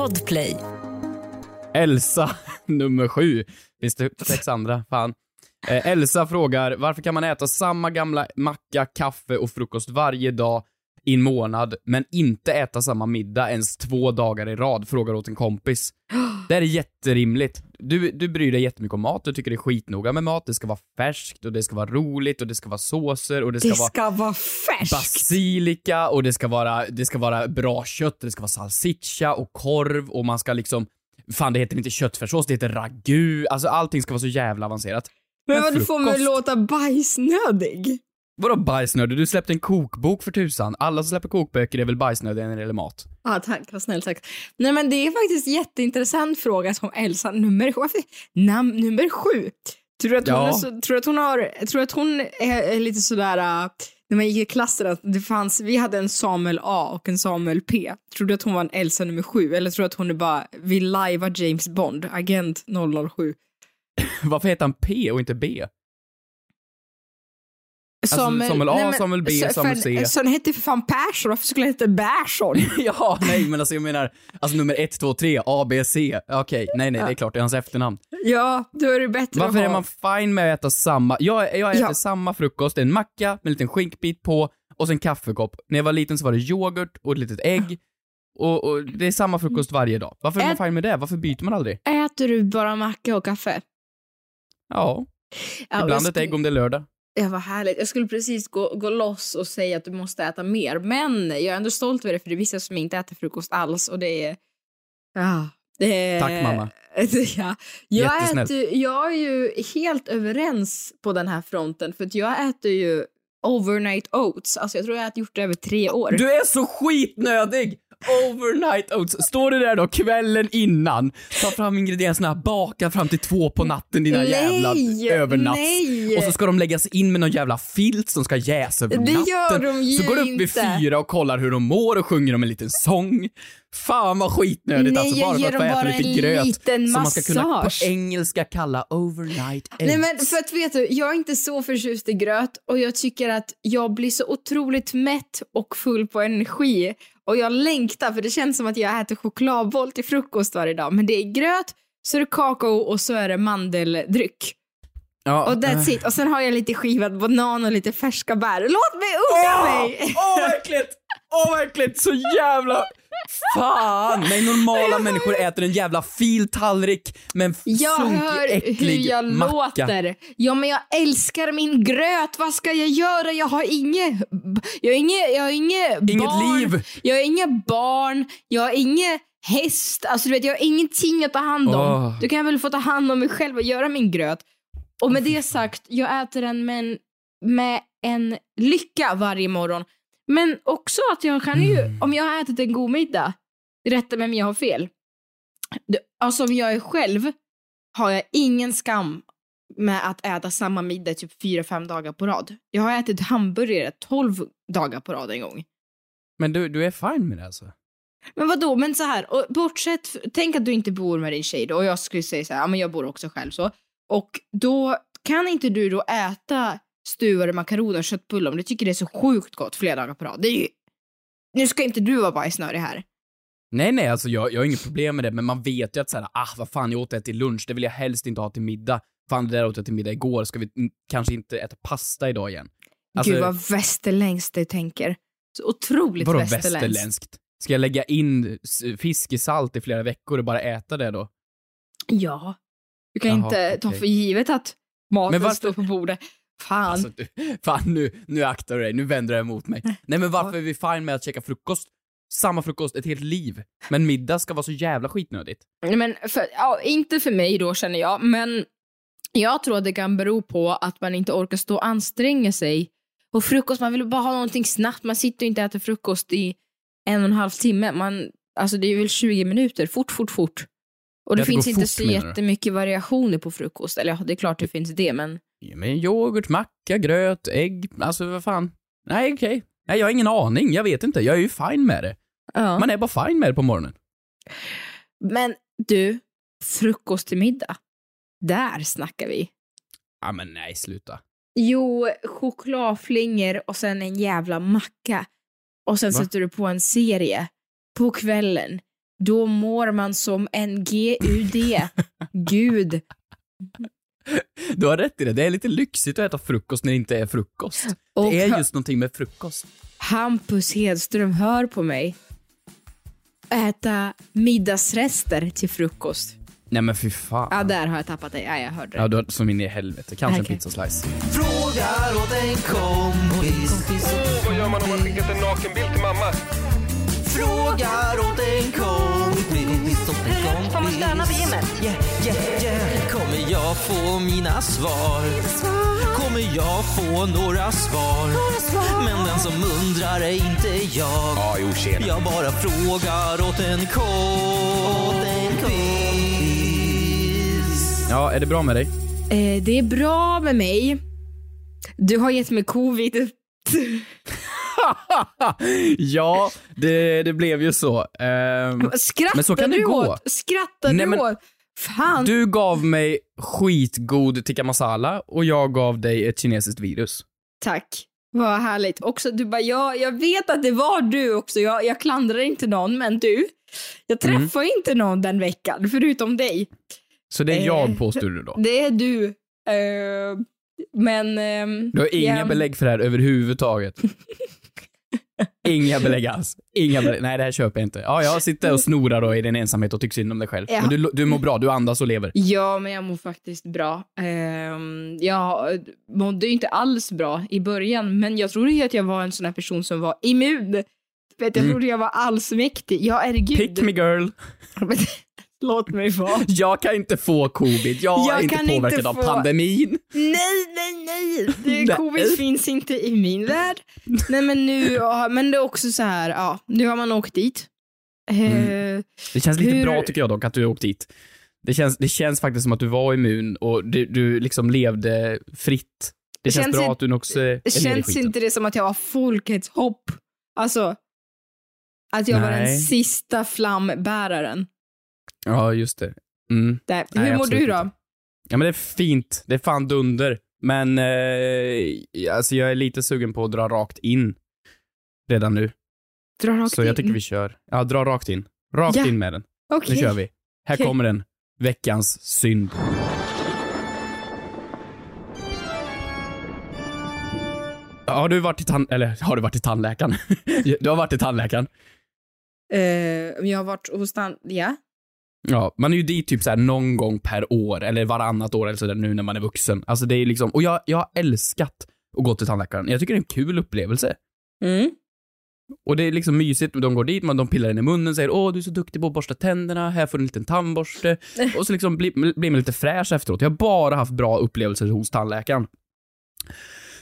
Podplay. Elsa, nummer sju. Finns det sex andra? Fan. Eh, Elsa frågar, varför kan man äta samma gamla macka, kaffe och frukost varje dag i en månad, men inte äta samma middag ens två dagar i rad? Frågar åt en kompis. Det här är jätterimligt. Du, du bryr dig jättemycket om mat, du tycker det är skitnoga med mat, det ska vara färskt och det ska vara roligt och det ska vara såser och det ska Det vara ska vara färskt. basilika och det ska vara, det ska vara bra kött, det ska vara salsiccia och korv och man ska liksom Fan det heter inte köttfärssås, det heter ragu. Alltså allting ska vara så jävla avancerat. Men vad du får mig att låta bajsnödig. Vadå bajsnödig? Du släppte en kokbok för tusan. Alla som släpper kokböcker är väl bajsnödiga när det gäller mat? Ja, tack. Vad snällt sagt. Nej, men det är faktiskt jätteintressant fråga som Elsa, nummer, namn, nummer sju. Tror du att hon, Ja. är tror att hon har, tror att hon är, lite sådär, äh, när man gick i klassen, att det fanns, vi hade en Samuel A och en Samuel P. Tror du att hon var en Elsa nummer sju? Eller tror du att hon är bara, vill lajva James Bond, agent 007? Varför heter han P och inte B? Alltså, Samuel A, nej, men- Samuel B, så- Samuel C. Så han hette för fan Persson, varför skulle han heta Persson? ja, nej men alltså jag menar, alltså nummer ett, två, tre, A, B, C. Okej, nej nej det är klart, det är hans efternamn. ja, då är det bättre Varför att är ha. man fine med att äta samma? Jag, jag äter Ja. samma frukost, en macka med en liten skinkbit på och sen kaffekopp. När jag var liten så var det yoghurt och ett litet ägg. Och, och det är samma frukost varje dag. Varför är man fine med det? Varför byter man aldrig? Äter du bara macka och kaffe? Ja, Ja, ibland ett ägg om det är lördag. Ja, vad härligt. Jag skulle precis gå, gå loss och säga att du måste äta mer. Men jag är ändå stolt över det, för det är vissa som inte äter frukost alls. Och det är... Ja, det är Tack, mamma. ja. jag, äter, jag är ju helt överens på den här fronten, för jag äter ju overnight oats. Alltså jag tror jag har gjort det över tre år. Du är så skitnödig! Overnight oats. Står du där då kvällen innan, tar fram ingredienserna, bakar fram till två på natten dina Nej, jävla övernatts. nej. Och så ska de läggas in med någon jävla filt som ska jäsa över Det natten. gör de ju så går du upp vid fyra och kollar hur de mår och sjunger dem en liten sång. Fan vad skitnödigt Nej, alltså, bara för att få äta lite gröt. liten som man ska kunna på engelska kalla overnight oats. Nej men för att vet du, jag är inte så förtjust i gröt och jag tycker att jag blir så otroligt mätt och full på energi och jag längtar för det känns som att jag äter chokladboll till frukost varje dag men det är gröt, så är det kakao och så är det mandeldryck. ja, Och that's äh. it. Och sen har jag lite skivad banan och lite färska bär. Låt mig unna mig! Åh, vad äckligt! Åh, vad äckligt! Så jävla... Fan! Nej, normala människor äter en jävla filtallrik med en Jag sunkig, hör hur äcklig jag macka. låter. Ja, men jag älskar min gröt. Vad ska jag göra? Jag har inget... Jag har inget, jag har inget, Inget barn. liv. Jag har inget barn. Jag har inget häst. Alltså, du vet, jag har ingenting att ta hand om. Åh. Du kan väl få ta hand om mig själv och göra min gröt. Och med det sagt, jag äter den med en, med en lycka varje morgon. Men också att jag kan ju, Mm. om jag har ätit en god middag, rätta mig om jag har fel. Alltså om jag är själv har jag ingen skam med att äta samma middag typ fyra fem dagar på rad. Jag har ätit hamburgare 12 dagar på rad en gång. Men du, du är fine med det alltså? Men vad då? men så här, och bortsett, tänk att du inte bor med din tjej då, och jag skulle säga så här, ja men jag bor också själv så. Och då kan inte du då äta stuvade makaroner och köttbullar om du tycker det är så sjukt gott flera dagar på rad. Det är ju... Nu ska inte du vara bajsnödig här. Nej, nej, alltså jag, jag har inget problem med det, men man vet ju att såhär, ah vad fan, jag åt det till lunch, det vill jag helst inte ha till middag. Fan, det där åt jag till middag igår, ska vi kanske inte äta pasta idag igen? Alltså, Gud vad västerländskt du tänker. Så otroligt vadå västerländskt. västerländskt? Ska jag lägga in fisk i salt i flera veckor och bara äta det då? Ja. Du kan Jaha, inte ta för givet att maten varför- står på bordet. Fan. Alltså, du, fan nu, nu aktar du dig, nu vänder du dig emot mig. Nej men varför är vi fine med att käka frukost? Samma frukost ett helt liv. Men middag ska vara så jävla skitnödigt. Nej, Men för, ja, inte för mig då känner jag, men jag tror att det kan bero på att man inte orkar stå och anstränga sig. Och frukost, man vill bara ha någonting snabbt. Man sitter ju inte och äter frukost i en och en halv timme. Man, alltså det är väl 20 minuter, fort, fort, fort. Och det det finns inte fort, så menar du? jättemycket variationer på frukost. Eller ja, det är klart det finns det, men Ge mig yoghurt, macka, gröt, ägg, alltså vad fan. Nej okej. Nej jag har ingen aning, jag vet inte, jag är ju fine med det. ja. Man är bara fine med det på morgonen. Men du, frukost till middag. Där snackar vi. Ja men nej, sluta. Jo, chokladflingor och sen en jävla macka. Och sen Va? sätter du på en serie på kvällen då mår man som en GUD. Gud. Du har rätt i det. Det är lite lyxigt att äta frukost när det inte är frukost. Och det är just någonting med frukost. Hampus Hedström hör på mig. Äta middagsrester till frukost. Nej men fy fan. Ja, där har jag tappat dig. Ja, jag hörde det. Ja, du har som in i helvete. Kanske Okej. en pizzaslice. Frågar åt en kompis. Vad gör man om man skickat en nakenbild till mamma? Frågar åt en kompis. Åt en kompis. Får man stöna på gymmet? Yeah, yeah, yeah. Kommer jag få mina svar? Kommer jag få några svar? Men den som undrar är inte jag. Ja, jo tjena. Jag bara frågar åt en kompis. Ja, är det bra med dig? Eh, det är bra med mig. Du har gett mig covid. ja, det, det blev ju så. Ehm, Skrattar Men så kan du gå. åt? Skrattar Nej, du men- åt? Fan. du gav mig skitgod tikka masala och jag gav dig ett kinesiskt virus. Tack. Vad härligt. Också, du bara, ja, jag vet att det var du också. Jag, jag klandrar inte någon, men du. Jag Mm. träffade inte någon den veckan, förutom dig. Så det är Eh. jag påstår du då? Det är du. Eh, men... ehm, Du har inga ja. belägg för det här överhuvudtaget. Inga belägg alls. Inga belägg. Nej, det här köper jag inte. Ja, jag sitter och snorar då i din ensamhet och tycker synd om dig själv. Ja. Men du, du mår bra, du andas och lever. Ja, men jag mår faktiskt bra. Um, jag mådde ju inte alls bra i början, men jag trodde ju att jag var en sån här person som var immun. Jag Mm. trodde jag var allsmäktig. Ja, herregud. Pick me girl. Låt mig vara. Jag kan inte få covid. Jag, Jag är inte kan inte påverkad av få- pandemin. Nej, nej, nej! Det, Nej. covid finns inte i min värld. Nej, men nu, men det är också så här, ja, nu har man åkt dit. Eh, Det känns lite Hur- bra tycker jag dock att du har åkt dit. Det känns, det känns faktiskt som att du var immun och du, du liksom levde fritt. Det känns, Känns bra att du också är i Känns inte det som att jag var folkets hopp? Alltså, att jag var den Nej. sista flambäraren. Ja, just det. Mm. Nej, Hur mår du då? inte. Ja men det är fint. Det är fan dunder. Men eh, alltså jag är lite sugen på att dra rakt in redan nu. Dra rakt Så jag in. tycker vi kör. Ja, dra rakt in. Rakt Ja. in med den. Okej. Nu kör vi. Här Okej. kommer den. Veckans synd. Har du varit i tand... Eller har du varit i tandläkaren? du har varit i tandläkaren. Eh, jag har varit hos tan... Ja. Ja, man är ju dit typ så här någon gång per år, eller varannat år eller sådär nu när man är vuxen. Alltså det är liksom, och jag, jag har älskat att gå till tandläkaren. Jag tycker det är en kul upplevelse. Mm. Och det är liksom mysigt, de går dit, man, de pillar in i munnen, säger åh du är så duktig på att borsta tänderna, här får du en liten tandborste. Och så liksom blir, blir man lite fräsch efteråt. Jag har bara haft bra upplevelser hos tandläkaren.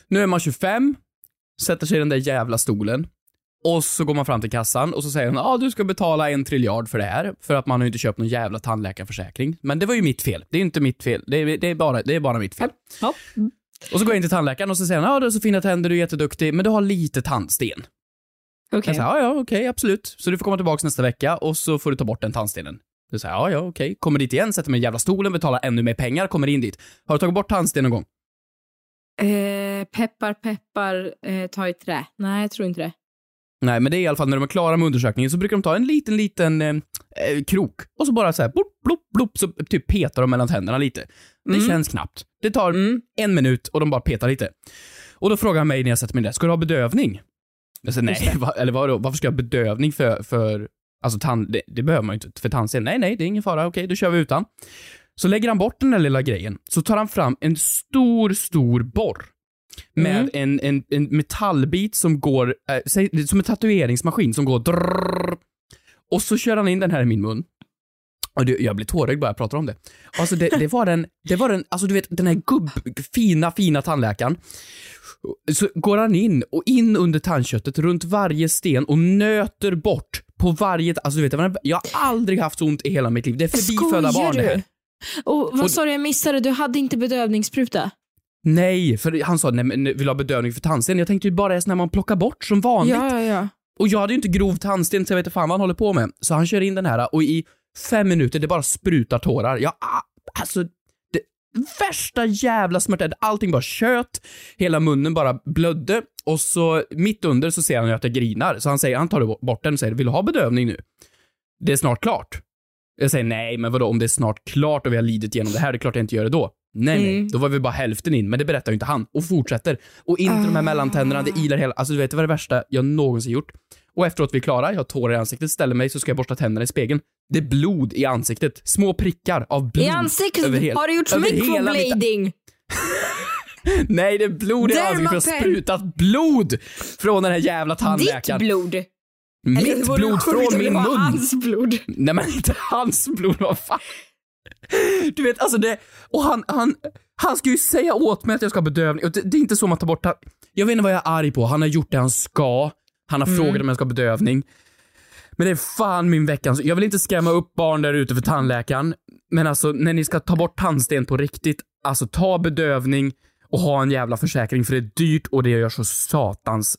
Nu är man 25, sätter sig i den där jävla stolen. Och så går man fram till kassan och så säger hon ja du ska betala en triljard för det här. För att man har inte köpt någon jävla tandläkarförsäkring. Men det var ju mitt fel. Det är inte mitt fel. Det är, det är, bara, det är bara mitt fel. Ja. Och så går jag in till tandläkaren och så säger han ja du har så fina tänder, du är jätteduktig, men du har lite tandsten. Okej. Jag säger, ja, ja, okej, absolut. Så du får komma tillbaka nästa vecka och så får du ta bort den tandstenen. Du säger, ja, ja, okej. Kommer dit igen, sätter mig i jävla stolen, betalar ännu mer pengar, kommer in dit. Har du tagit bort tandsten någon gång? Eh, peppar, peppar, eh, ta i trä. Nej, jag tror inte det. Nej, men det är i alla fall när de är klara med undersökningen så brukar de ta en liten, liten eh, eh, krok och så bara så här, blopp, blopp, blopp, så typ petar de mellan tänderna lite. Det Mm. känns knappt. Det tar Mm. en minut och de bara petar lite. Och då frågar han mig när jag sätter mig där, ska du ha bedövning? Jag säger nej, va, eller vadå, varför ska jag ha bedövning för, för alltså tand, det, det behöver man ju inte för tandsten. Nej, nej, det är ingen fara, okej, då kör vi utan. Så lägger han bort den där lilla grejen, så tar han fram en stor, stor borr. Med Mm. en, en, en metallbit som går, äh, som en tatueringsmaskin som går drrrr, Och så kör han in den här i min mun. Och det, jag blir tårögd bara jag pratar om det. Alltså det, det var den, det var den, alltså du vet den här gubb, fina, fina tandläkaren. Så går han in och in under tandköttet runt varje sten och nöter bort på varje, alltså du vet, jag har aldrig haft så ont i hela mitt liv. Det är förbifödda barn det här. Och vad Och- sa du, jag missade, du hade inte bedövningsspruta? Nej, för han sa nej men vill du ha bedövning för tandsten? Jag tänkte ju bara är sån här man plockar bort som vanligt. Ja, ja, ja. Och jag hade ju inte grov tandsten så jag vet inte fan vad han håller på med. Så han kör in den här och i fem minuter, det bara sprutar tårar. Jag, alltså, det värsta jävla smärta. Allting bara kött, hela munnen bara blödde och så mitt under så ser han ju att jag grinar. Så han säger, han tar bort den och säger, vill du ha bedövning nu? det är snart klart. Jag säger nej, men vadå om det är snart klart och vi har lidit igenom det här, det är klart jag inte gör det då. Nej, nej, Mm. då var vi bara hälften in, men det berättar ju inte han. Och fortsätter. Och in till de här Ah. mellantänderna, det ilar hela, alltså du vet, det var det värsta jag någonsin gjort. Och efteråt vi är klara, jag har tårar i ansiktet, ställer mig så ska jag borsta tänderna i spegeln. Det är blod i ansiktet. Små prickar av blod. I ansiktet över hel- har du gjort mitt- microblading. Nej, det är blod i ansiktet jag har sprutat blod från den här jävla Ditt tandläkaren. blod. Eller Mitt blod från min mun. hans blod. Nej men inte hans blod, vad fan. Du vet, alltså det, och han, han, han ska ju säga åt mig att jag ska ha bedövning. Och det, det är inte så man tar bort han, Jag vet inte vad jag är arg på. Han har gjort det han ska. Han har frågat om jag ska ha bedövning. Men det är fan min veckans... Jag vill inte skrämma upp barn där ute för tandläkaren. Men alltså, när ni ska ta bort tandsten på riktigt, alltså ta bedövning och ha en jävla försäkring för det är dyrt och det gör så satans,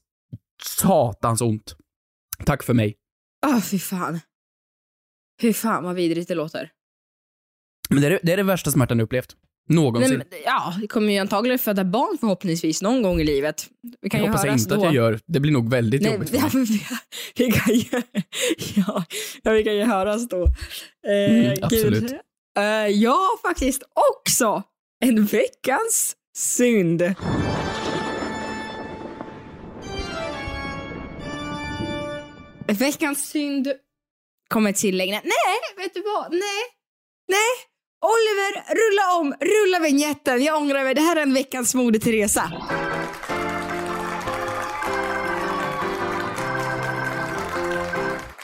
satans ont. Tack för mig. Ah, fy fan. Fy fan vad vidrigt det låter. Men det är det, är det värsta smärtan jag upplevt. Någonsin. Men, ja, det kommer ju antagligen föda barn förhoppningsvis någon gång i livet. Vi kan jag ju hoppas höras inte då. att jag gör. Det blir nog väldigt Nej, jobbigt ja, vi, vi, kan ju, ja, vi kan ju höras då. Eh, Mm, absolut. Eh, jag har faktiskt också en veckans synd. Veckans synd kommer ett tillägg. Nej, vet du vad? Nej, nej. Oliver, rulla om, rulla vignetten. Jag ångrar mig. Det här är en veckans Moder Teresa.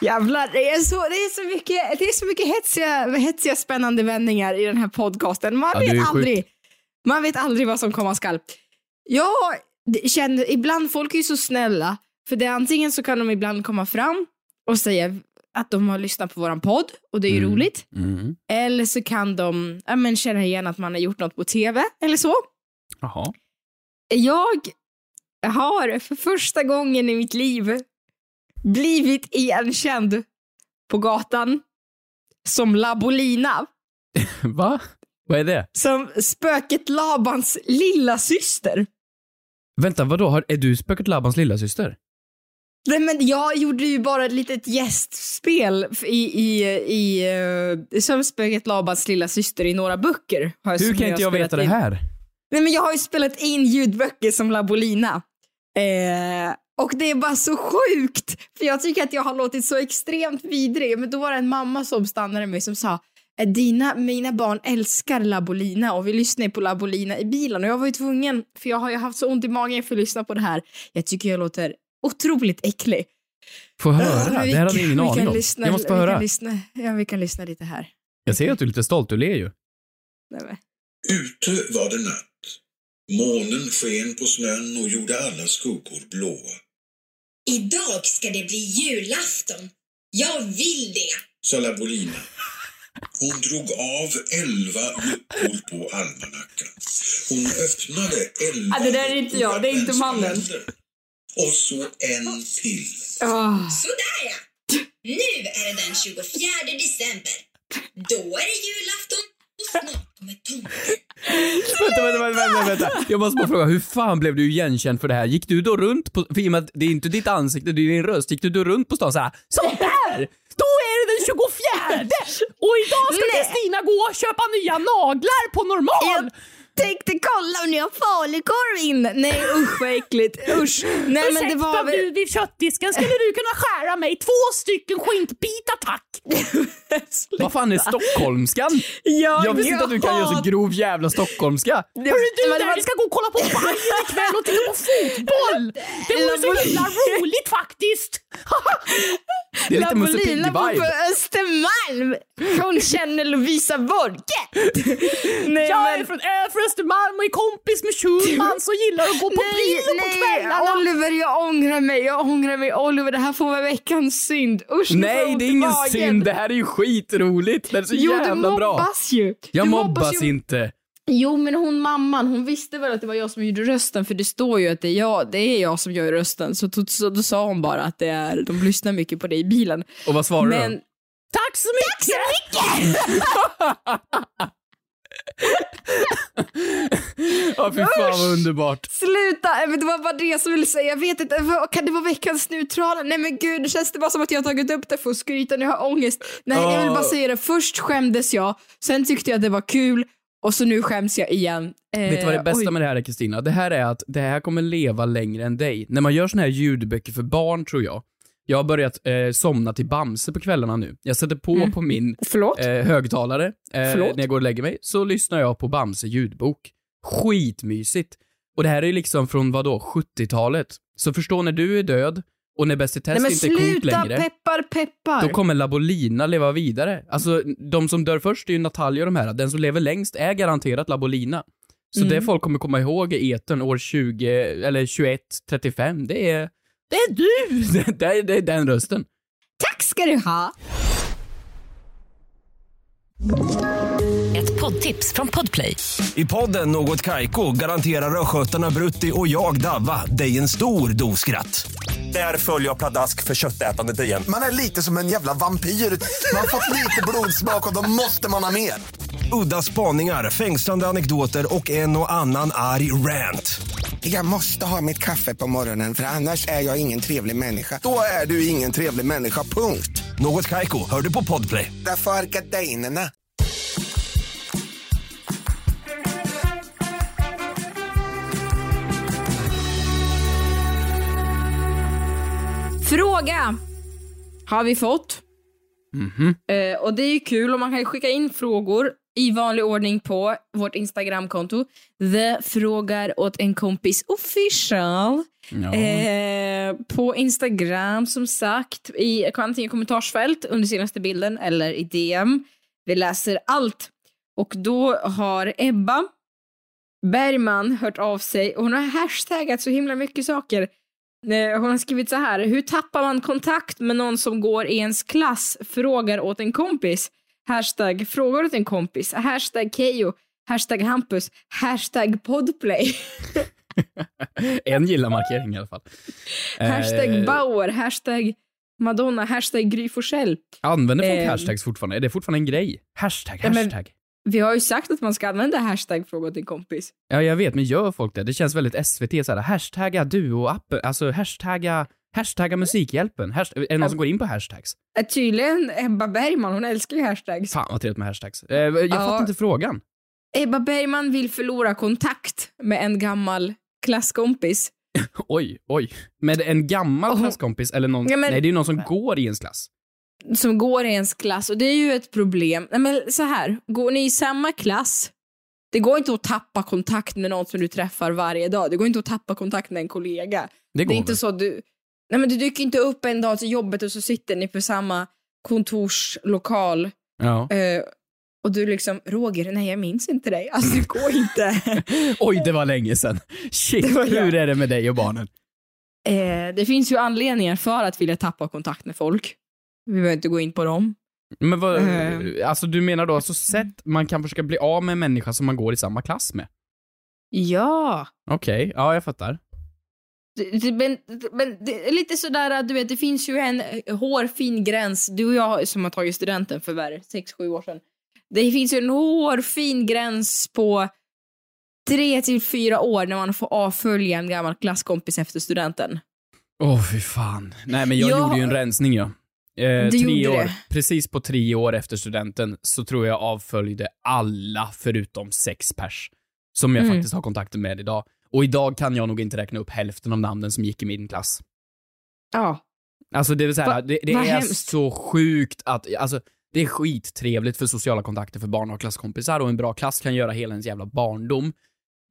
Jävlar, det är så, det är så mycket, det är så mycket hetsiga, hetsiga spännande vändningar i den här podcasten. Man Ja, vet sjukt. aldrig. Man vet aldrig vad som komma skall. Jag känner, ibland, folk är ju så snälla, för det är antingen så kan de ibland komma fram och säga att de har lyssnat på våran podd och det är ju Mm. roligt. Mm. Eller så kan de ja, men känna igen att man har gjort något på TV eller så. Jaha. Jag har för första gången i mitt liv blivit igenkänd på gatan som Labolina. Va? Vad är det? Som spöket Labans lilla syster. Vänta, vadå? Är du Spöket Labans lillasyster? Nej, men jag gjorde ju bara ett litet gästspel i, i, i, uh, som spöket Labans lilla syster i några böcker. Jag, Hur kan inte jag spelat veta det in. här? Nej, men jag har ju spelat in ljudböcker som Labolina. Eh, och det är bara så sjukt, för jag tycker att jag har låtit så extremt vidrig. Men då var det en mamma som stannade mig som sa "Eh, dina, mina barn älskar Labolina och vi lyssnar på Labolina i bilen och jag var ju tvungen, för jag har ju haft så ont i magen för att lyssna på det här. Jag tycker jag låter otroligt äcklig. Få höra? vi Det här hade kan- jag ingen aning om. lyssna- Jag måste få vi höra. Kan lyssna, ja, vi kan lyssna lite här. Jag ser att du är lite stolt, du ler ju. Nej. Ute var det natt. Månen sken på snön och gjorde alla skuggor blåa. Idag ska det bli julafton. Jag vill det. Sa Labolina. Hon drog av elva luckor på almanackan. Hon öppnade elva Ah, det där är inte jag, det är inte mannen. Och så en till. Åh. Sådär ja. Nu är det den 24 december. Då är det julafton och snart kommer tomten. Vänta, vänta, vänta, vänta. Jag måste bara fråga, hur fan blev du igenkänd för det här? Gick du då runt på, för i och med att det är inte ditt ansikte, det är din röst, gick du då runt på stan såhär, så där! Då är det den 24 och idag ska Nej. Kristina gå och köpa nya naglar på normal! Tänkte kolla om ni har falukorv inne. Nej usch vad äckligt. Usch. Nej men det var väl... vid köttdisken, skulle du kunna skära mig två stycken skintbitar tack? Vad fan är stockholmskan? Jag, Jag visste inte att du kan göra så grov jävla stockholmska. Hörru du men det där, var- vi ska gå och kolla på Bajen ikväll och titta på fotboll! Det vore så himla roligt faktiskt! det är lite Musse bor på. Östermalm. Hon känner Lovisa Borge. Nej Jag men... är från Östermalm och är kompis med Schulman som gillar att gå på bio på kvällarna. Oliver jag ångrar mig, jag ångrar mig. Oliver det här får vara veckans synd. Usch, Nej, det är ingen magen. synd. Det här är ju skitroligt. Det är så Jo du jävla bra. mobbas ju. Jag Du mobbas ju. inte. Jo men hon mamman, hon visste väl att det var jag som gjorde rösten för det står ju att det är jag, det är jag som gör rösten. Så, så, så då sa hon bara att det är, de lyssnar mycket på det i bilen. Och vad svarar Men du? Tack så mycket! Tack så mycket! Ja, fy fan vad underbart. Sluta! Eh, Det var bara det jag ville säga. Jag vet inte, kan det vara veckans neutrala? Nej men gud, det känns det bara som att jag har tagit upp det för att skryta. Nu har jag ångest. Nej, jag vill bara säga det. Först skämdes jag, sen tyckte jag att det var kul och så nu skäms jag igen. Eh, Vet du vad det bästa oj. med det här är Kristina? Det här är att det här kommer leva längre än dig. När man gör såna här ljudböcker för barn tror jag. Jag har börjat eh, somna till Bamse på kvällarna nu. Jag sätter på på min eh, högtalare eh, när jag går och lägger mig, så lyssnar jag på Bamse ljudbok. Skitmysigt. Och det här är ju liksom från vadå, 70-talet. Så förstå när du är död och när Bäst i test Nej men inte är coolt sluta, längre. peppar peppar. Då kommer Labolina leva vidare. Alltså, de som dör först är ju Natalia och de här. Den som lever längst är garanterat Labolina. Så Mm. det folk kommer komma ihåg i etern år 20, eller 21, 35, det är, det är du! Det är, det är den rösten. Tack ska du ha. Ett poddtips från Podplay. I podden Något Kaiko garanterar östgötarna Brutti och jag, Davva, dig en stor dos skratt. Där följer jag pladask för köttätandet igen. Man är lite som en jävla vampyr. Man har fått lite blodsmak och då måste man ha mer. Udda spaningar, fängslande anekdoter och en och annan arg rant. Jag måste ha mitt kaffe på morgonen för annars är jag ingen trevlig människa. Då är du ingen trevlig människa, punkt. Något Kaiko, hör du på Podplay. Därför är gardinerna. Fråga har vi fått. Eh, och det är ju kul och man kan ju skicka in frågor i vanlig ordning på vårt Instagramkonto. The frågar åt en kompis official. Eh, på Instagram som sagt, i antingen kommentarsfält under senaste bilden eller i DM. Vi läser allt. Och då har Ebba Bergman hört av sig och hon har hashtaggat så himla mycket saker. Eh, Hon har skrivit så här. Hur tappar man kontakt med någon som går i ens klass? Frågar åt en kompis. Hashtag frågar åt en kompis. Hashtag Keyyo. Hashtag Hampus. Hashtag Podplay. En gilla-markering i alla fall. Hashtag Eh, Bauer. Hashtag Madonna. Hashtag Gry Forssell. Använder folk eh, hashtags fortfarande? Är det fortfarande en grej? Hashtag, Ja, men- hashtag. Vi har ju sagt att man ska använda hashtag fråga åt en kompis. Ja, jag vet, men gör folk det? Det känns väldigt SVT såhär, hashtagga duo-appen, alltså hashtagga, hashtagga musikhjälpen. Hasht- är det någon som går in på hashtags? Eh, Tydligen Ebba Bergman, hon älskar ju hashtags. Fan vad trevligt med hashtags. Eh, jag Ja. fattar inte frågan. Ebba Bergman vill förlora kontakt med en gammal klasskompis. Oj, oj. Med en gammal hon- klasskompis eller någon, Ja, men- nej det är ju någon som går i ens klass. som går i ens klass och det är ju ett problem. Nej, men så här, går ni i samma klass, det går inte att tappa kontakt med någon som du träffar varje dag. Det går inte att tappa kontakt med en kollega. Det Det är inte väl? så du, nej men du dyker inte upp en dag till jobbet och så sitter ni på samma kontorslokal Ja. eh, och du liksom, Roger, nej jag minns inte dig. Alltså det går inte. Oj, det var länge sedan. Shit, hur är det med dig och barnen? eh, det finns ju anledningar för att vilja tappa kontakt med folk. Vi behöver inte gå in på dem. Men vad, Eh. alltså du menar då alltså sätt man kan försöka bli av med en människa som man går i samma klass med? Ja. Okej, ja jag fattar. Men, men det är lite sådär att du vet, det finns ju en eh, hårfin gräns. Du och jag som har tagit studenten för vad är det, sex, sju år sedan. Det finns ju en hårfin gräns på tre till fyra år när man får avfölja en gammal klasskompis efter studenten. Åh fy fan. Nej men jag Jag- gjorde ju en rensning ja. Eh, tre år, det. precis på tre år efter studenten så tror jag avföljde alla förutom sex pers. Som jag Mm. faktiskt har kontakter med idag. Och idag kan jag nog inte räkna upp hälften av namnen som gick i min klass. Ja. Alltså det är så här, Va- det, det är hemskt. så sjukt att, alltså det är skittrevligt för sociala kontakter för barn och klasskompisar och en bra klass kan göra hela ens jävla barndom.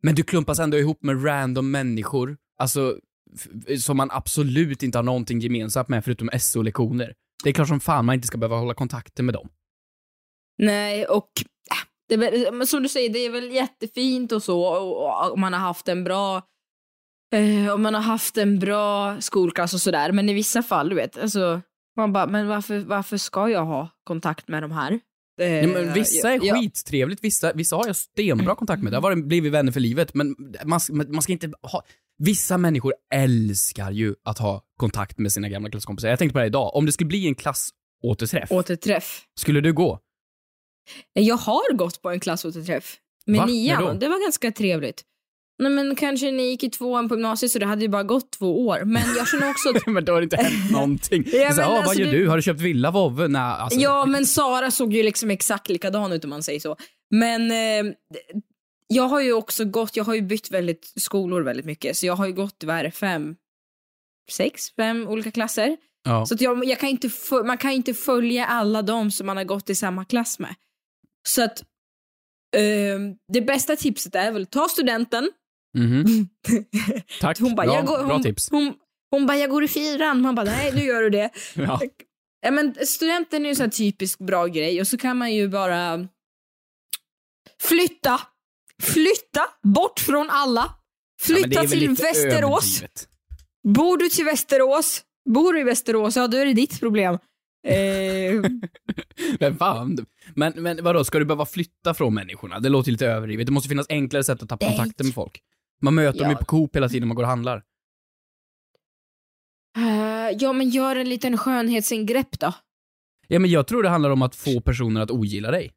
Men du klumpas ändå ihop med random människor, alltså som man absolut inte har någonting gemensamt med förutom SO-lektioner. Det är klart som fan man inte ska behöva hålla kontakter med dem. Nej, och äh, det väl, men som du säger, det är väl jättefint och så och, och man har haft en bra eh, och man har haft en bra skolklass och sådär, men i vissa fall, du vet, alltså man bara, men varför, varför ska jag ha kontakt med de här? Ja, men vissa är ja, skittrevligt, vissa, vissa har jag stenbra kontakt med. Där har blivit vänner för livet, men man, man ska inte ha... Vissa människor älskar ju att ha kontakt med sina gamla klasskompisar. Jag tänkte på det här idag, om det skulle bli en klassåterträff, Återträff. skulle du gå? Jag har gått på en klassåterträff med Va? nian, det var ganska trevligt. Nej men kanske ni gick i tvåan på gymnasiet så det hade ju bara gått två år. Men jag känner också att men då har det inte hänt någonting. Ja, så, men ah, vad alltså, gör du-? Har du köpt villa, vovve? Nej, alltså. Ja, men Sara såg ju liksom exakt likadan ut om man säger så. Men eh, jag har ju också gått, jag har ju bytt väldigt skolor väldigt mycket, så jag har ju gått, vad är det, fem, sex, fem olika klasser. Ja. Så jag, jag kan inte, man kan inte följa alla dem som man har gått i samma klass med. Så att eh, det bästa tipset är väl ta studenten. Mhm. Tack, Hon bara, bra, jag går, bra hon, tips. Hon, hon bara, jag går i fyran. Man bara, nej nu gör du det. Ja. Ja, men studenten är ju en typisk bra grej och så kan man ju bara flytta. Flytta bort från alla. Ja, Flytta väl till Västerås. överdrivet. Bor du till Västerås, bor du i Västerås, ja då är det ditt problem. Eh, Men fan. Men, men vadå, ska du behöva flytta från människorna? Det låter lite överdrivet. Det måste finnas enklare sätt att ta kontakten med folk. Man möter dem ju Ja. på Coop hela tiden man går och handlar. eh, ja men gör en liten skönhetsingrepp då. Ja, men jag tror det handlar om att få personer att ogilla dig.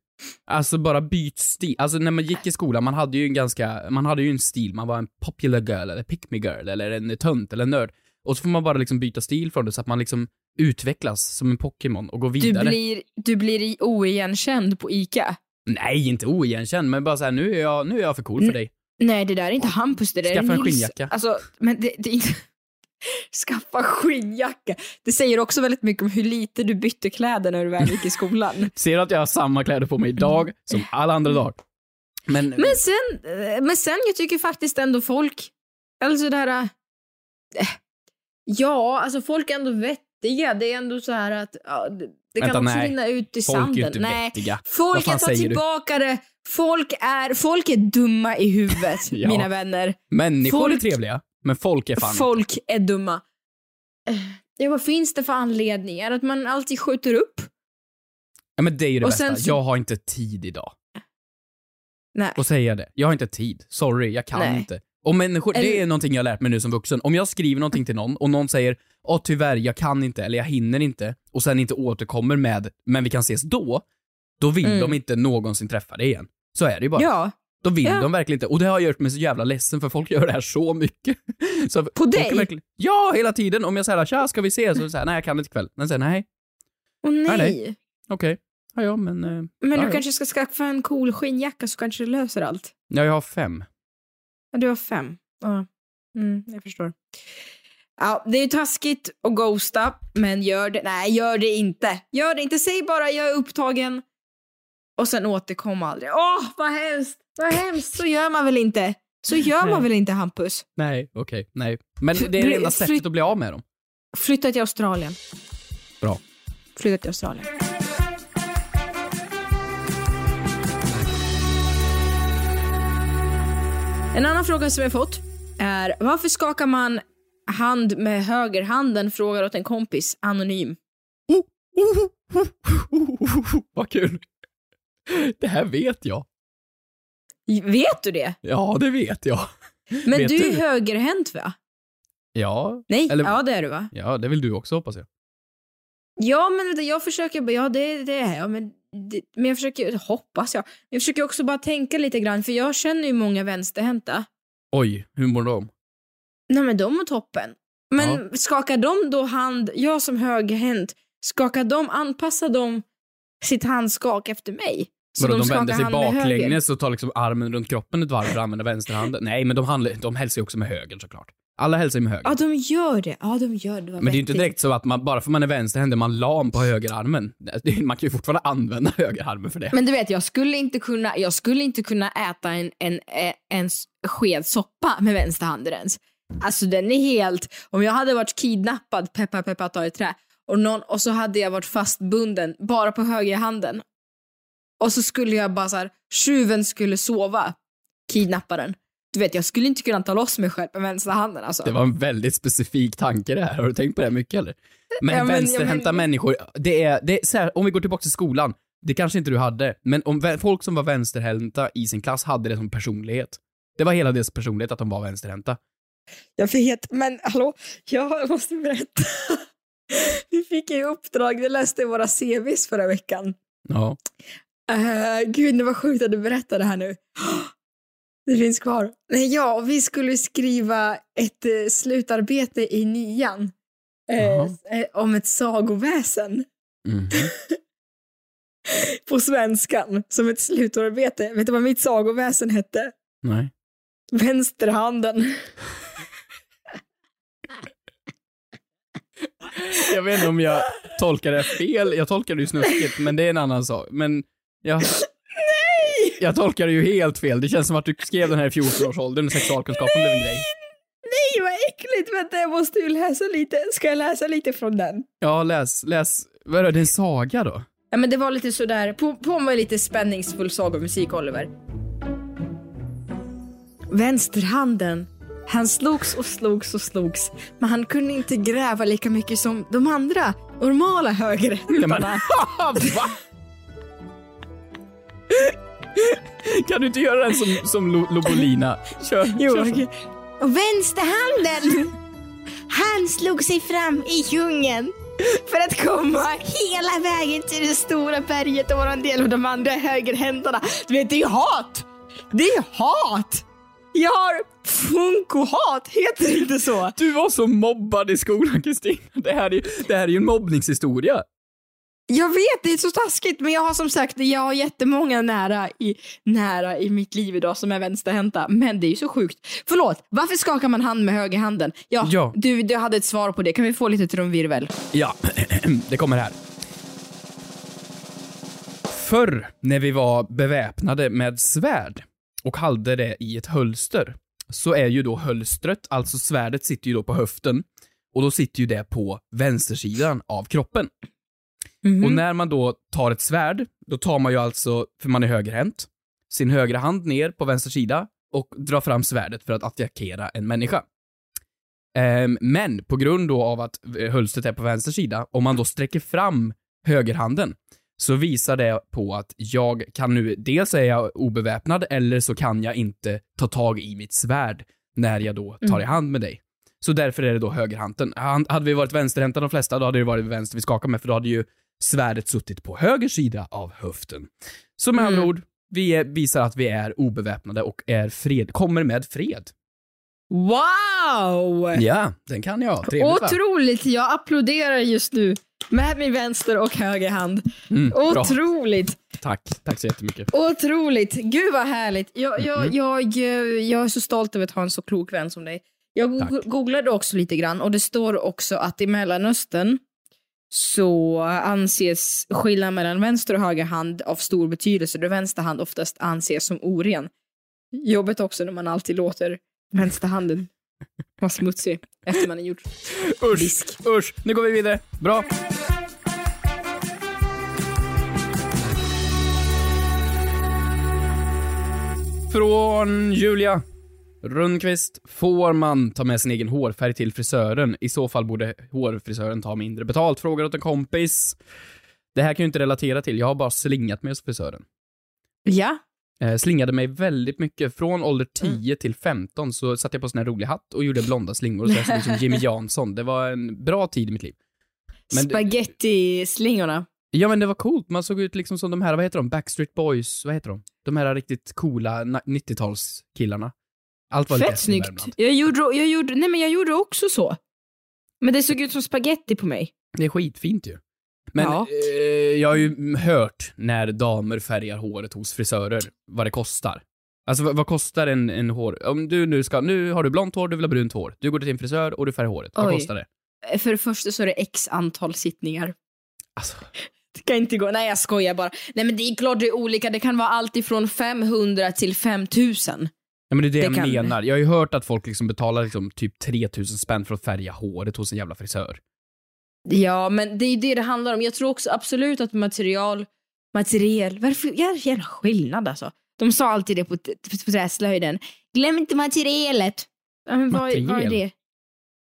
Alltså bara byt stil. Alltså när man gick i skolan, man hade ju en ganska, man hade ju en stil. Man var en popular girl, eller pick me girl, eller en tönt, eller en nörd. Och så får man bara liksom byta stil från det så att man liksom utvecklas som en Pokémon och Du vidare. blir, du blir oigenkänd på ICA. Nej, inte oigenkänd, men bara såhär, nu är jag, nu är jag för cool för dig. Nej det där är inte Hampus, det där Skaffa är en Nils. skinnjacka. Alltså, men det, det är inte... Skaffa skinnjacka. Det säger också väldigt mycket om hur lite du bytte kläder när du väl gick i skolan. Ser du att jag har samma kläder på mig idag som alla andra dagar? Men, Men sen, eh, men sen jag tycker faktiskt ändå folk, alltså det här... eh, Ja, alltså folk är ändå vettiga. Det är ändå så här att ja, det, det kan Vänta, också nej. rinna ut i folk är sanden. ju inte nej, vettiga. Folk jag tar säger du? tillbaka det. Folk är, folk är dumma i huvudet, Ja. mina vänner. Människor är folk- trevliga, men folk är fan Folk är dumma. Eh, Ja, vad finns det för anledningar? Att man alltid skjuter upp? Ja men det är ju det Och bästa. så- Jag har inte tid idag. Nej. Och säga det. Jag har inte tid. Sorry, jag kan Nej. inte. Och människor, det Eller- är någonting jag har lärt mig nu som vuxen. Om jag skriver någonting till någon och någon säger åh tyvärr, jag kan inte, eller jag hinner inte, och sen inte återkommer med men vi kan ses då, då vill Mm. de inte någonsin träffa dig igen. Så är det ju bara. Ja. Då vill Ja. de verkligen inte. Och det har gjort mig så jävla ledsen för folk gör det här så mycket. Så På dig? Verkligen, ja, hela tiden. Om jag säger tja, ska vi ses? Så säger jag, nej jag kan inte ikväll. Men säger nej, Åh nej. Nej, nej. okej. Ja, ja, men... eh, Men du ja. kanske ska skaffa en cool skinnjacka så kanske det löser allt. Ja, jag har fem. Du har fem. Ja. Mm, jag förstår. Ja, det är ju taskigt att ghosta, men gör det. Nej, gör det inte. Gör det inte. Säg bara jag är upptagen och sen återkom aldrig. Åh, vad hemskt! Vad hemskt! Så gör man väl inte? Så gör man Nej. väl inte, Hampus? Nej, okej, nej. Men det är det enda sättet att bli av med dem. Flytta till Australien. Bra. Flytta till Australien. En annan fråga som jag fått är varför skakar man hand med högerhanden? Frågar åt en kompis, anonym. Vad kul. Det här vet jag. Vet du det? Ja, det vet jag. Men Vet du är högerhänt va? Ja, Nej, Eller- ja det är du va? ja, det vill du också hoppas jag. Ja men vänta, jag försöker, bara- ja det, det är jag, men, men jag försöker, hoppas jag. Jag försöker också bara tänka lite grann, för jag känner ju många vänsterhänta. Oj, hur mår de? Nej men de är toppen. Men skakar de då hand, jag som högerhänt, skakar de, anpassar de sitt handskak efter mig? Så Vadå, de, skakar vänder sig baklänges och tar liksom armen runt kroppen ett varv för att använda vänsterhanden? Nej, men de, handlar, de hälsar ju också med höger såklart. Alla hälsar ju med höger. Ja de gör det, ja de gör det. vad Men det är ju inte vettigt. direkt så att man, bara för man är vänsterhänd är man lam på högerarmen. Man kan ju fortfarande använda högerarmen för det. Men du vet, jag skulle inte kunna, jag skulle inte kunna äta en, en, en sked soppa med vänsterhanden ens. Alltså den är helt, om jag hade varit kidnappad, peppa peppa ta i trä, och, någon, och så hade jag varit fastbunden bara på högerhanden. Och så skulle jag bara så här, tjuven skulle sova, kidnapparen. Du vet, jag skulle inte kunna ta loss mig själv med vänsterhanden alltså. Det var en väldigt specifik tanke det här. Har du tänkt på det mycket eller? Men Ja, men- vänsterhänta ja, men- människor, det är, det är så här, om vi går tillbaka till skolan, det kanske inte du hade, men om folk som var vänsterhänta i sin klass hade det som personlighet. Det var hela deras personlighet att de var vänsterhänta. Jag vet, men hallå, jag måste berätta. Vi fick ju uppdrag, vi läste våra CVs förra veckan. Ja. Uh, gud, det var sjukt att du berättade det här nu. Det finns kvar. Ja, vi skulle skriva ett eh, slutarbete i nian. Eh, eh, om ett sagoväsen Mhm. på svenskan som ett slutarbete. Vet du vad mitt sagoväsen hette? Nej. Vänsterhanden. Jag vet inte om jag tolkar det fel. Jag tolkar det ju snuskigt, men det är en annan sak. Men jag... Nej! Jag tolkar det ju helt fel. Det känns som att du skrev den här i 14-årsåldern och sexualkunskapen blev en grej. Nej, vad äckligt! Vänta, jag måste ju läsa lite. Ska jag läsa lite från den? Ja, läs, läs. Vad är det? En saga då? Ja, men det var lite sådär, på, på med lite spänningsfull sagomusik, Oliver. Vänsterhanden. Han slogs och slogs och slogs, men han kunde inte gräva lika mycket som de andra normala högerhändarna. Va? Kan du inte göra den som, som Lo- Lobolina? Kör, Jo, kör okej. Och vänsterhanden, han slog sig fram i djungeln för att komma hela vägen till det stora berget och vara en del av de andra högerhänderna. Du vet, det är hat! Det är hat! Jag har funko-hat, heter det inte så? Du var så mobbad i skolan, Kristina. Det här är, det här är ju en mobbningshistoria. Jag vet, det är så taskigt, men jag har som sagt, jag har jättemånga nära i, nära i mitt liv idag som är vänsterhänta, men det är ju så sjukt. Förlåt, varför skakar man hand med högerhanden? Ja, Ja. Du, du hade ett svar på det, kan vi få lite trumvirvel? Ja, det kommer här. Förr, när vi var beväpnade med svärd och hade det i ett hölster, så är ju då hölstret, alltså svärdet, sitter ju då på höften och då sitter ju det på vänstersidan av kroppen. Och när man då tar ett svärd, då tar man ju alltså, för man är högerhänt, sin högra hand ner på vänster sida och drar fram svärdet för att attackera en människa. Ehm, men på grund då av att eh, hölstret är på vänster sida, om man då sträcker fram högerhanden, så visar det på att jag kan nu, dels är jag obeväpnad, eller så kan jag inte ta tag i mitt svärd när jag då tar i hand med dig. Så därför är det då högerhanden. Han- Hade vi varit vänsterhänta de flesta, då hade det varit vänster vi skakar med, för då hade ju svärdet suttit på höger sida av höften. Så med andra ord, vi är, visar att vi är obeväpnade och är fred, kommer med fred. Wow! Ja, den kan jag. Trevligt va? Otroligt, jag applåderar just nu med min vänster och höger hand. Mm, bra. Otroligt, Tack, tack så jättemycket. otroligt. Gud vad härligt. Jag, jag, Mm. jag, jag är så stolt över att ha en så klok vän som dig. Jag go- Tack. googlade också lite grann och det står också att i Mellanöstern så anses skillnaden mellan vänster och höger hand av stor betydelse då vänster hand oftast anses som oren. Jobbet också när man alltid låter vänsterhanden vara smutsig efter man är gjort. Usch, usch. Nu går vi vidare. Bra. Från Julia Rundqvist. Får man ta med sin egen hårfärg till frisören? I så fall borde hårfrisören ta mindre betalt, frågar åt en kompis. Det här kan jag inte relatera till, jag har bara slingat mig hos frisören. Ja, Eh, slingade mig väldigt mycket. Från ålder 10 till 15 så satte jag på sån här rolig hatt och gjorde blonda slingor. Så jag såg ut som Jimmy Jansson. Det var en bra tid i mitt liv. Men- spagetti-slingorna. Ja men det var coolt, man såg ut liksom som de här, vad heter de? Backstreet Boys, vad heter de? De här riktigt coola na- 90-talskillarna. Allt var Fett snyggt. Jag gjorde, jag, gjorde, nej men jag gjorde också så. Men det såg ut som spaghetti på mig. Det är skitfint ju. Men Ja. eh, jag har ju hört när damer färgar håret hos frisörer, vad det kostar. Alltså vad, vad kostar en, en hår... Om du nu ska, nu har du blont hår, du vill ha brunt hår. Du går till din frisör och du färgar håret. Vad Oj. kostar det? För det första så är det x antal sittningar. Alltså, Det kan inte gå. Nej jag skojar bara. Nej men det är klart det är olika. Det kan vara allt ifrån 500 till 5000. Ja men det är det, Det jag kan- menar. Jag har ju hört att folk liksom betalar liksom typ 3000 spänn för att färga håret hos en jävla frisör. Ja men det är det det handlar om. Jag tror också absolut att material, material, varför, jävla skillnad alltså. De sa alltid det på, på träslöjden. Glöm inte materialet. Men vad, vad är Material? det?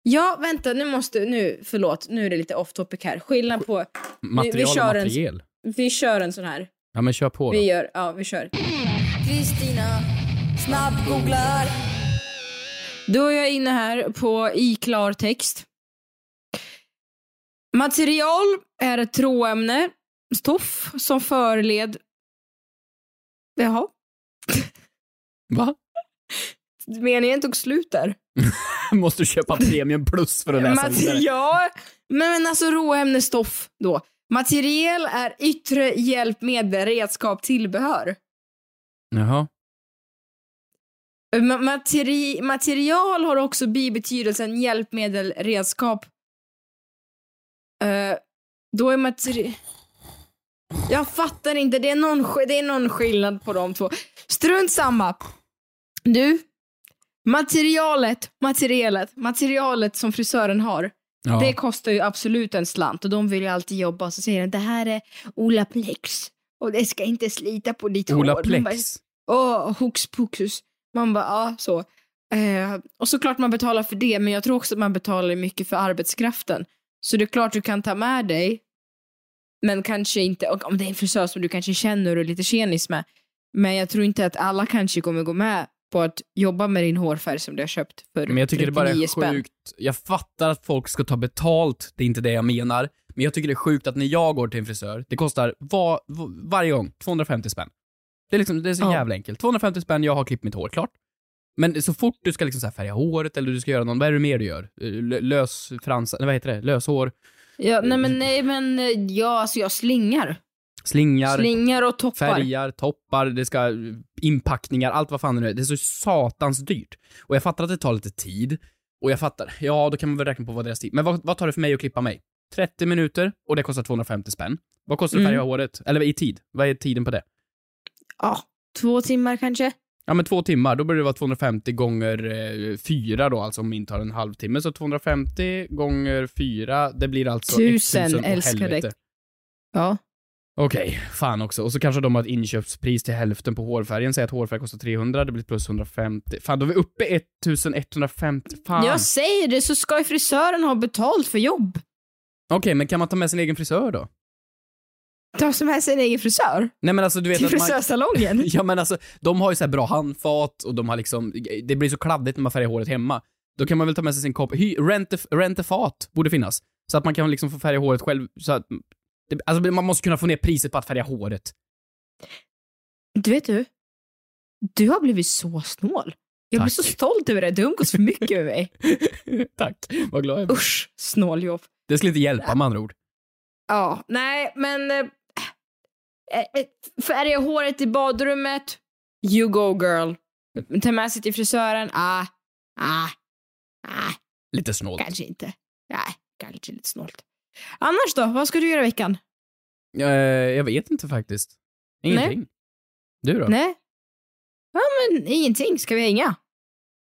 Ja, vänta, nu måste, nu, förlåt, nu är det lite off topic här. Skillnad på, Material och kör en- materiel. vi kör en sån här. Ja men kör på då. Vi gör, ja vi kör. Kristina snabbgooglar. Då är jag inne här på i klartext. Material är ett tråämne, stoff som förled... Jaha. Va? Meningen tog slut där. Måste du köpa premium plus för att läsa vidare. Material, men, men alltså råämnesstoff då. Material är yttre hjälpmedel, redskap, tillbehör. Jaha. Ma- Materi material har också bibetydelsen hjälpmedel, redskap. Eh, då är materi... Jag fattar inte, det är, någon, det är någon skillnad på de två. Strunt samma. Du, materialet, materialet, materialet som frisören har, Ja. det kostar ju absolut en slant och de vill ju alltid jobba så säger de det här är Olaplex och det ska inte slita på ditt hår. Man bara, Olaplex. Åh, hokus pokus. Man bara, ja, så. Eh, och såklart man betalar för det, men jag tror också att man betalar mycket för arbetskraften. Så det är klart du kan ta med dig, men kanske inte, och om det är en frisör som du kanske känner och är lite tjenis med. Men jag tror inte att alla kanske kommer gå med på att jobba med din hårfärg som du har köpt för Men jag tycker det bara 39 är spänn. sjukt. Jag fattar att folk ska ta betalt, det är inte det jag menar. Men jag tycker det är sjukt att när jag går till en frisör, det kostar var, var, varje gång 250 spänn. Det är liksom, det är så Ja. jävla enkelt. 250 spänn, jag har klippt mitt hår, klart. Men så fort du ska liksom så färga håret eller du ska göra någon, vad är det mer du gör? L- lös fransar, eller vad heter det? Löshår, Ja, nej men, nej men, eh, ja, alltså jag slingar. slingar, Slingar och toppar. färgar, toppar, det ska inpackningar, allt vad fan det nu är. Det är så satans dyrt. Och jag fattar att det tar lite tid. Och jag fattar, ja då kan man väl räkna på vad deras tid. Men vad, vad tar det för mig att klippa mig? 30 minuter och det kostar 250 spänn. Vad kostar det att Mm. färga håret? Eller i tid? Vad är tiden på det? Ja, två timmar kanske. Ja men två timmar, då borde det vara 250 gånger eh, fyra då, alltså om min tar en halvtimme. Så 250 gånger fyra, det blir alltså Tusen, 1000 och älskar dig. helvete. Ja. Okej, fan också. Och så kanske de har ett inköpspris till hälften på hårfärgen. Säg att hårfärg kostar 300, det blir plus 150. Fan, då är vi uppe i 1150. Fan. Jag säger det, så ska ju frisören ha betalt för jobb. Okej, men kan man ta med sin egen frisör då? Ta som sig en egen frisör Nej men alltså du vet till att man... frisörsalongen. Ja men alltså, de har ju så här bra handfat och de har liksom, det blir så kladdigt när man färgar håret hemma. Då kan man väl ta med sig sin kopp, hy, rent, a- rent a fat borde finnas. Så att man kan liksom få färga håret själv, så att, det, alltså man måste kunna få ner priset på att färga håret. Du vet du, du har blivit så snål. Jag blir så stolt över det, du umgås för mycket med mig. Tack, vad glad jag blir. Usch, snåljobb. Det skulle inte hjälpa med andra ord. Ja, nej men... Äh, äh, färga håret i badrummet, you go girl. Ta med sig till frisören, ah, ah, ah, Lite snålt. kanske inte. Nej, kanske lite snålt. Annars då, vad ska du göra i veckan? Eh, jag vet inte faktiskt. Ingenting. Du då? Nej? Ja men ingenting, ska vi hänga?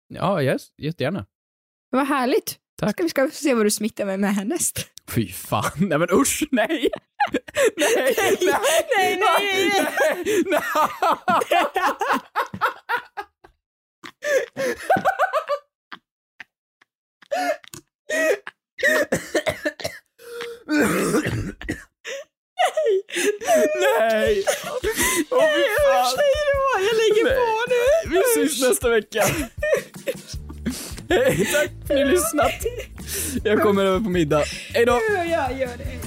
Ja, yes, jättegärna. Vad härligt. Tack. Ska vi ska se vad du smittar mig med härnäst. Fy fan, nej men usch, nej! Nej, nej, nej, nej, nej, nej. Nej! Åh fy fan! Jag lägger på nu. Vi syns nästa vecka. Hej, tack för att ni har lyssnat. Jag kommer över på middag. Hej då! Ja, gör det.